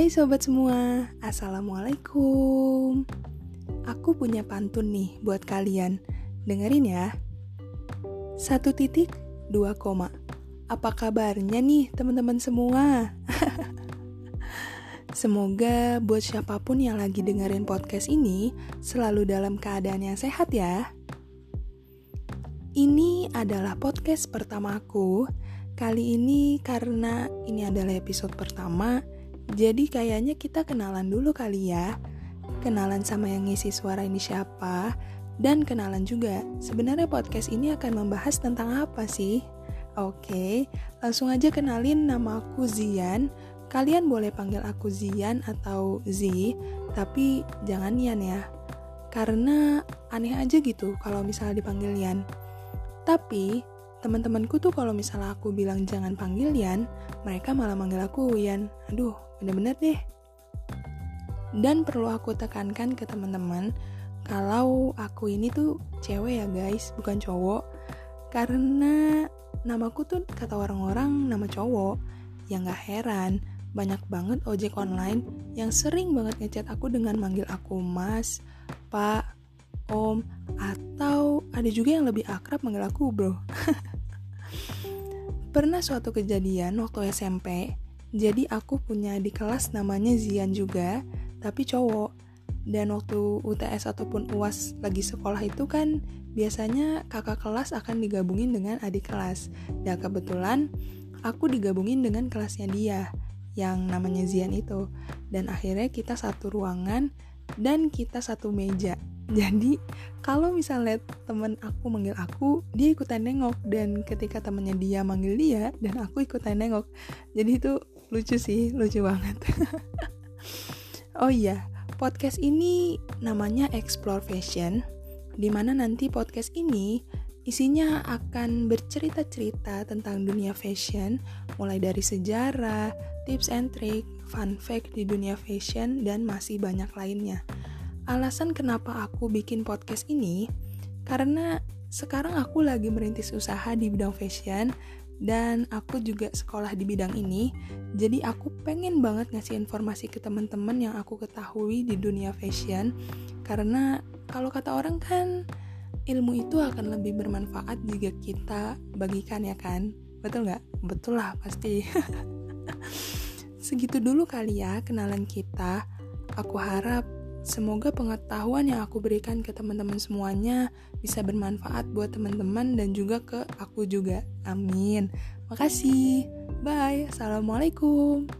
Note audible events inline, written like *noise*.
Hai sobat semua, Assalamualaikum. Aku punya pantun nih buat kalian. Dengerin ya. Satu titik, dua koma. Apa kabarnya nih teman-teman semua? *laughs* Semoga buat siapa pun yang lagi dengerin podcast ini Selalu dalam keadaan yang sehat ya. Ini adalah podcast pertamaku Kali ini karena ini adalah episode pertama jadi kayaknya kita kenalan dulu kali ya. Kenalan sama yang ngisi suara ini siapa, dan kenalan juga. Sebenarnya podcast ini akan membahas tentang apa sih? Oke, langsung aja kenalin nama aku Zian. Kalian boleh panggil aku Zian atau Z, tapi jangan Yan ya. Karena aneh aja gitu kalau misalnya dipanggil Yan. Tapi teman-temanku tuh kalau misalnya aku bilang jangan panggil Yan, mereka malah manggil aku Yan. Aduh, bener-bener deh. Dan perlu aku tekankan ke teman-teman, kalau aku ini tuh cewek ya guys, bukan cowok. Karena namaku tuh kata orang-orang nama cowok. yang gak heran, banyak banget ojek online yang sering banget ngechat aku dengan manggil aku mas, pak, om, atau ada juga yang lebih akrab manggil aku bro. *laughs* Pernah suatu kejadian waktu SMP, jadi aku punya di kelas namanya Zian juga, tapi cowok. Dan waktu UTS ataupun UAS lagi sekolah itu kan biasanya kakak kelas akan digabungin dengan adik kelas. Dan kebetulan aku digabungin dengan kelasnya dia yang namanya Zian itu. Dan akhirnya kita satu ruangan dan kita satu meja jadi kalau misalnya temen aku manggil aku dia ikutan nengok. Dan ketika temennya dia manggil dia dan aku ikutan nengok. Jadi itu lucu sih lucu banget. *laughs* Oh iya podcast ini namanya Explore Fashion di mana nanti podcast ini isinya akan bercerita-cerita tentang dunia fashion mulai dari sejarah, tips and trick, fun fact di dunia fashion dan masih banyak lainnya. Alasan kenapa aku bikin podcast ini karena sekarang aku lagi merintis usaha di bidang fashion dan aku juga sekolah di bidang ini. Jadi aku pengen banget ngasih informasi ke teman-teman yang aku ketahui di dunia fashion. Karena kalau kata orang kan ilmu itu akan lebih bermanfaat jika kita bagikan ya kan? Betul nggak? Betul lah pasti. *laughs* Segitu dulu kali ya kenalan kita. Aku harap Semoga pengetahuan yang aku berikan ke teman-teman semuanya bisa bermanfaat buat teman-teman dan juga ke aku juga. Amin. Makasih. Bye. Assalamualaikum.